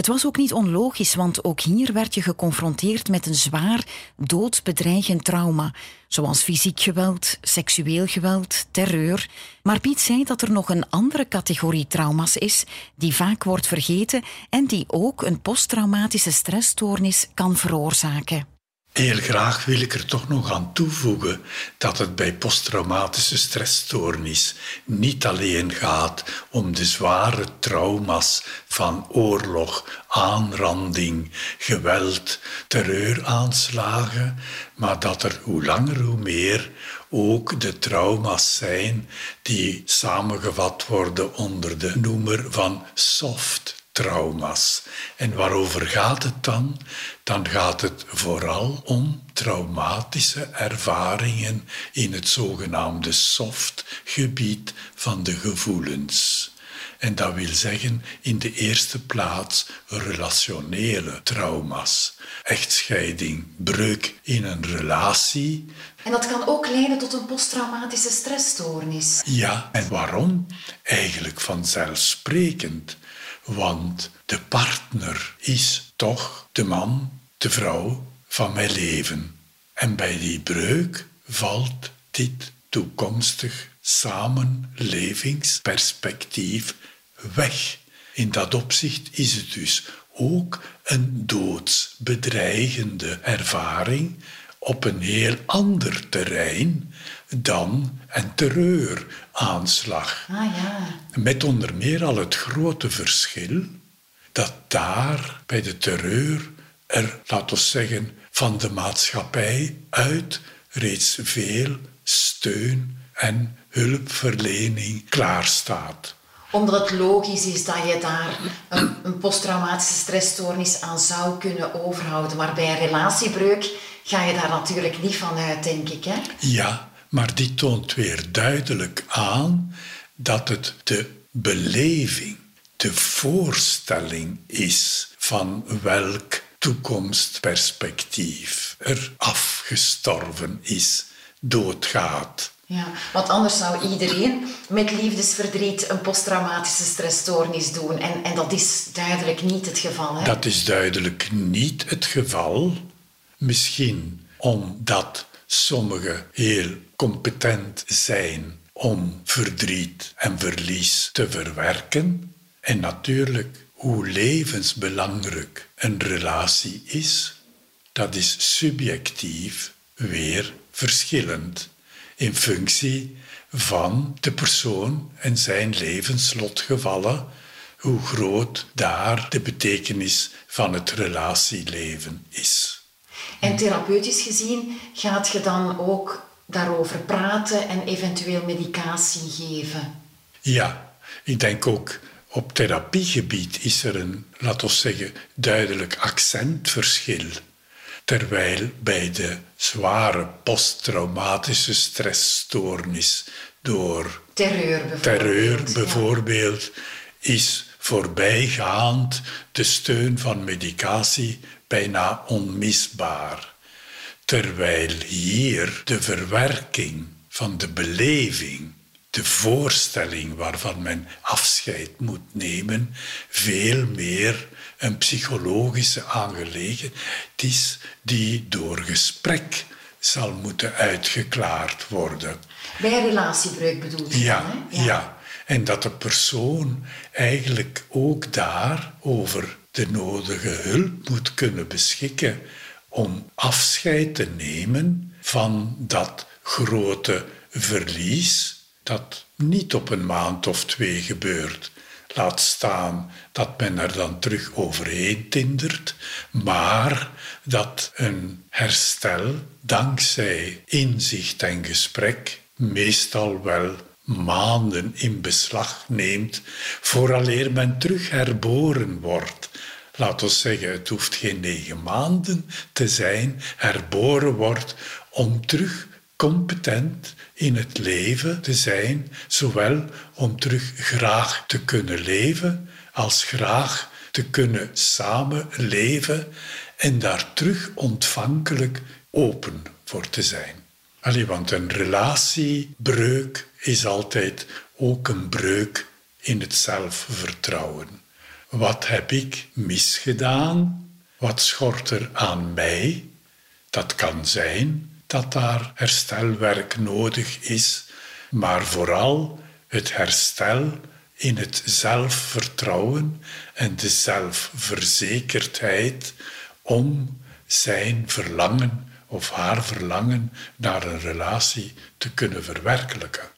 Het was ook niet onlogisch, want ook hier werd je geconfronteerd met een zwaar, doodsbedreigend trauma, zoals fysiek geweld, seksueel geweld, terreur. Maar Piet zei dat er nog een andere categorie trauma's is, die vaak wordt vergeten en die ook een posttraumatische stressstoornis kan veroorzaken. Heel graag wil ik er toch nog aan toevoegen dat het bij posttraumatische stressstoornis niet alleen gaat om de zware trauma's van oorlog, aanranding, geweld, terreuraanslagen, maar dat er hoe langer hoe meer ook de trauma's zijn die samengevat worden onder de noemer van soft trauma's. En waarover gaat het dan? Dan gaat het vooral om traumatische ervaringen in het zogenaamde soft gebied van de gevoelens. En dat wil zeggen in de eerste plaats relationele trauma's. Echtscheiding, breuk in een relatie. En dat kan ook leiden tot een posttraumatische stressstoornis. Ja, en waarom? Eigenlijk vanzelfsprekend. Want de partner is toch de man, de vrouw van mijn leven. En bij die breuk valt dit toekomstig samenlevingsperspectief weg. In dat opzicht is het dus ook een doodsbedreigende ervaring op een heel ander terrein dan een terreuraanslag. Ah, ja. Met onder meer al het grote verschil dat daar bij de terreur er, laten we zeggen, van de maatschappij uit reeds veel steun en hulpverlening klaarstaat omdat het logisch is dat je daar een, een posttraumatische stressstoornis aan zou kunnen overhouden. Maar bij een relatiebreuk ga je daar natuurlijk niet van uit, denk ik. Hè? Ja, maar die toont weer duidelijk aan dat het de beleving, de voorstelling is van welk toekomstperspectief er afgestorven is, doodgaat. Ja, want anders zou iedereen met liefdesverdriet een posttraumatische stressstoornis doen. En, en dat is duidelijk niet het geval. Hè? Dat is duidelijk niet het geval. Misschien omdat sommigen heel competent zijn om verdriet en verlies te verwerken. En natuurlijk hoe levensbelangrijk een relatie is, dat is subjectief weer verschillend in functie van de persoon en zijn levenslotgevallen, hoe groot daar de betekenis van het relatieleven is. En therapeutisch gezien gaat je dan ook daarover praten en eventueel medicatie geven? Ja, ik denk ook op therapiegebied is er een, laten we zeggen, duidelijk accentverschil. Terwijl bij de zware posttraumatische stressstoornis door terreur bijvoorbeeld, terreur bijvoorbeeld is voorbijgaand de steun van medicatie bijna onmisbaar. Terwijl hier de verwerking van de beleving de voorstelling waarvan men afscheid moet nemen veel meer een psychologische aangelegenheid is die door gesprek zal moeten uitgeklaard worden. Bij relatiebreuk bedoel je ja, dan, hè? Ja. ja. En dat de persoon eigenlijk ook daar over de nodige hulp moet kunnen beschikken om afscheid te nemen van dat grote verlies dat niet op een maand of twee gebeurt. Laat staan dat men er dan terug overheen tindert, maar dat een herstel dankzij inzicht en gesprek meestal wel maanden in beslag neemt vooraleer men terug herboren wordt. Laat ons zeggen, het hoeft geen negen maanden te zijn, herboren wordt om terug competent in het leven te zijn, zowel om terug graag te kunnen leven, als graag te kunnen samenleven en daar terug ontvankelijk open voor te zijn. Allee, want een relatiebreuk is altijd ook een breuk in het zelfvertrouwen. Wat heb ik misgedaan? Wat schort er aan mij? Dat kan zijn dat daar herstelwerk nodig is, maar vooral het herstel in het zelfvertrouwen en de zelfverzekerdheid om zijn verlangen of haar verlangen naar een relatie te kunnen verwerkelijken.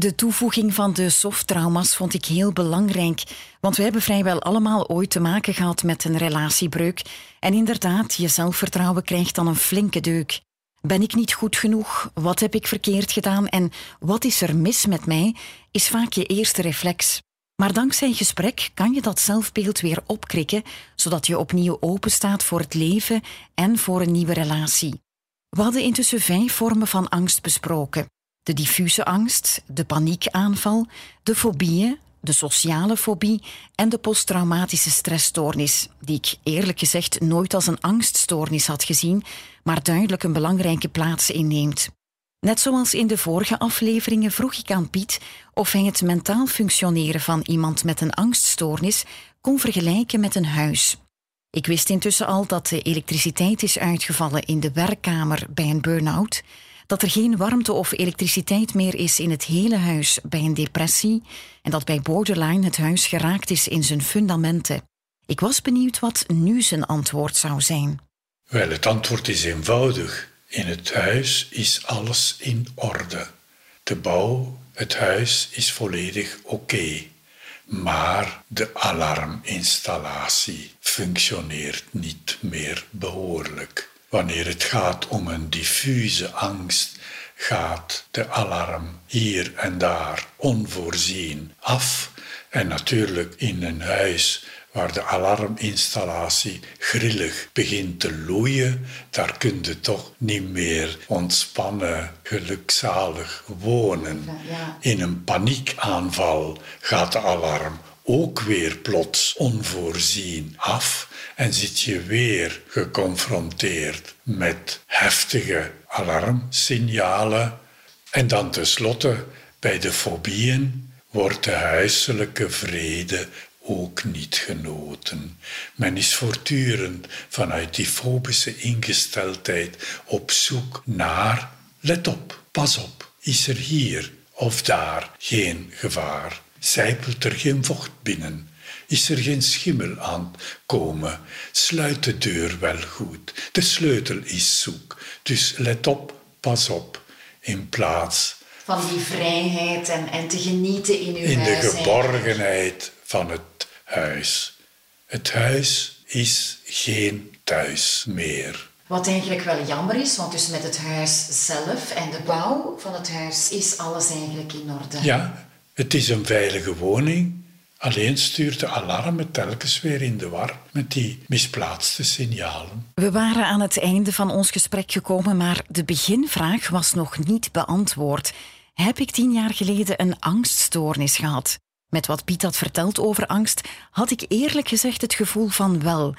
De toevoeging van de softtrauma's vond ik heel belangrijk, want we hebben vrijwel allemaal ooit te maken gehad met een relatiebreuk. En inderdaad, je zelfvertrouwen krijgt dan een flinke deuk. Ben ik niet goed genoeg? Wat heb ik verkeerd gedaan? En wat is er mis met mij? Is vaak je eerste reflex. Maar dankzij gesprek kan je dat zelfbeeld weer opkrikken, zodat je opnieuw openstaat voor het leven en voor een nieuwe relatie. We hadden intussen vijf vormen van angst besproken: de diffuse angst, de paniekaanval, de fobieën, de sociale fobie en de posttraumatische stressstoornis, die ik eerlijk gezegd nooit als een angststoornis had gezien, maar duidelijk een belangrijke plaats inneemt. Net zoals in de vorige afleveringen vroeg ik aan Piet of hij het mentaal functioneren van iemand met een angststoornis kon vergelijken met een huis. Ik wist intussen al dat de elektriciteit is uitgevallen in de werkkamer bij een burn-out, dat er geen warmte of elektriciteit meer is in het hele huis bij een depressie en dat bij borderline het huis geraakt is in zijn fundamenten. Ik was benieuwd wat nu zijn antwoord zou zijn. Wel, het antwoord is eenvoudig. In het huis is alles in orde. De bouw, het huis is volledig oké. Maar de alarminstallatie functioneert niet meer behoorlijk. Wanneer het gaat om een diffuse angst, gaat de alarm hier en daar onvoorzien af. En natuurlijk in een huis waar de alarminstallatie grillig begint te loeien, daar kun je toch niet meer ontspannen, gelukzalig wonen. In een paniekaanval gaat de alarm ook weer plots onvoorzien af en zit je weer geconfronteerd met heftige alarmsignalen. En dan tenslotte bij de fobieën wordt de huiselijke vrede ook niet genoten. Men is voortdurend vanuit die fobische ingesteldheid op zoek naar, let op, pas op, is er hier of daar geen gevaar? Zijpelt er geen vocht binnen? Is er geen schimmel aan komen? Sluit de deur wel goed. De sleutel is zoek. Dus let op, pas op. In plaats van die vrijheid en, en te genieten in uw in huis. In de geborgenheid van het huis. Het huis is geen thuis meer. Wat eigenlijk wel jammer is, want dus met het huis zelf en de bouw van het huis is alles eigenlijk in orde. Ja, het is een veilige woning. Alleen stuurt de alarm telkens weer in de war met die misplaatste signalen. We waren aan het einde van ons gesprek gekomen, maar de beginvraag was nog niet beantwoord. Heb ik tien jaar geleden een angststoornis gehad? Met wat Piet had verteld over angst, had ik eerlijk gezegd het gevoel van wel.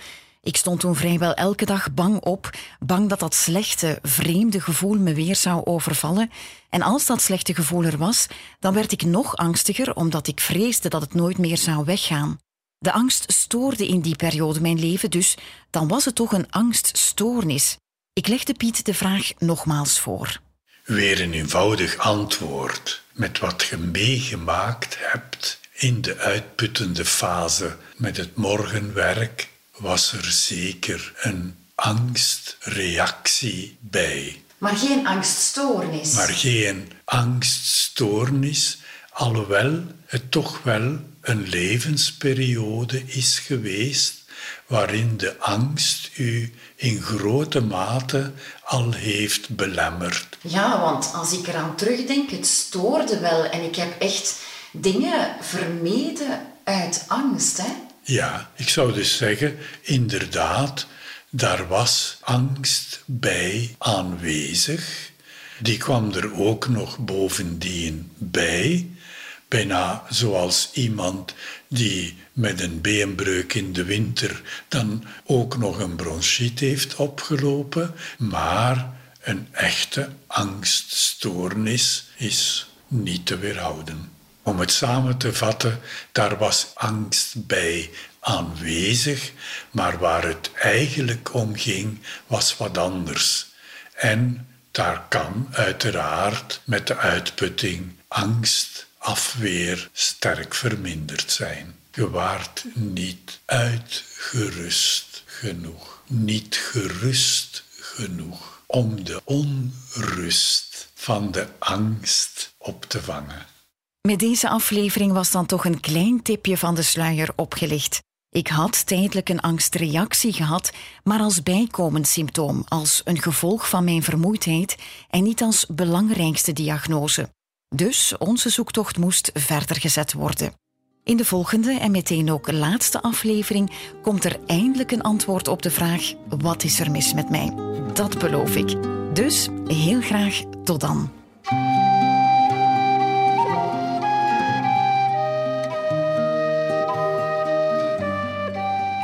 Ik stond toen vrijwel elke dag bang op, bang dat dat slechte, vreemde gevoel me weer zou overvallen. En als dat slechte gevoel er was, dan werd ik nog angstiger omdat ik vreesde dat het nooit meer zou weggaan. De angst stoorde in die periode mijn leven, dus dan was het toch een angststoornis. Ik legde Piet de vraag nogmaals voor. Weer een eenvoudig antwoord met wat je meegemaakt hebt in de uitputtende fase met het morgenwerk was er zeker een angstreactie bij. Maar geen angststoornis. Maar geen angststoornis, alhoewel het toch wel een levensperiode is geweest waarin de angst u in grote mate al heeft belemmerd. Ja, want als ik eraan terugdenk, het stoorde wel en ik heb echt dingen vermeden uit angst. Hè? Ja, ik zou dus zeggen, inderdaad, daar was angst bij aanwezig. Die kwam er ook nog bovendien bij. Bijna zoals iemand die met een beenbreuk in de winter dan ook nog een bronchiet heeft opgelopen. Maar een echte angststoornis is niet te weerhouden. Om het samen te vatten, daar was angst bij aanwezig, maar waar het eigenlijk om ging, was wat anders. En daar kan uiteraard met de uitputting angst, afweer sterk verminderd zijn. Je waart niet uitgerust genoeg, niet gerust genoeg om de onrust van de angst op te vangen. Met deze aflevering was dan toch een klein tipje van de sluier opgelicht. Ik had tijdelijk een angstreactie gehad, maar als bijkomend symptoom, als een gevolg van mijn vermoeidheid en niet als belangrijkste diagnose. Dus onze zoektocht moest verder gezet worden. In de volgende en meteen ook laatste aflevering komt er eindelijk een antwoord op de vraag: wat is er mis met mij? Dat beloof ik. Dus heel graag tot dan.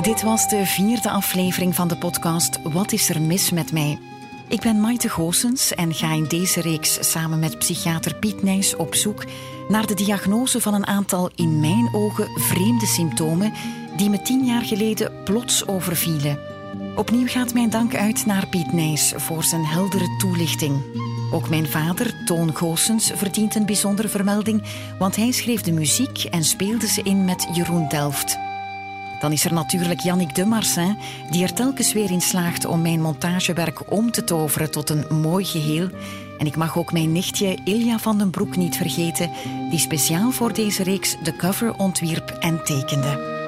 Dit was de vierde aflevering van de podcast Wat is er mis met mij? Ik ben Maite Goossens en ga in deze reeks samen met psychiater Piet Nijs op zoek naar de diagnose van een aantal in mijn ogen vreemde symptomen die me tien jaar geleden plots overvielen. Opnieuw gaat mijn dank uit naar Piet Nijs voor zijn heldere toelichting. Ook mijn vader, Toon Goossens, verdient een bijzondere vermelding, want hij schreef de muziek en speelde ze in met Jeroen Delft. Dan is er natuurlijk Yannick de Marsin, die er telkens weer in slaagt om mijn montagewerk om te toveren tot een mooi geheel. En ik mag ook mijn nichtje Ilja van den Broek niet vergeten, die speciaal voor deze reeks de cover ontwierp en tekende.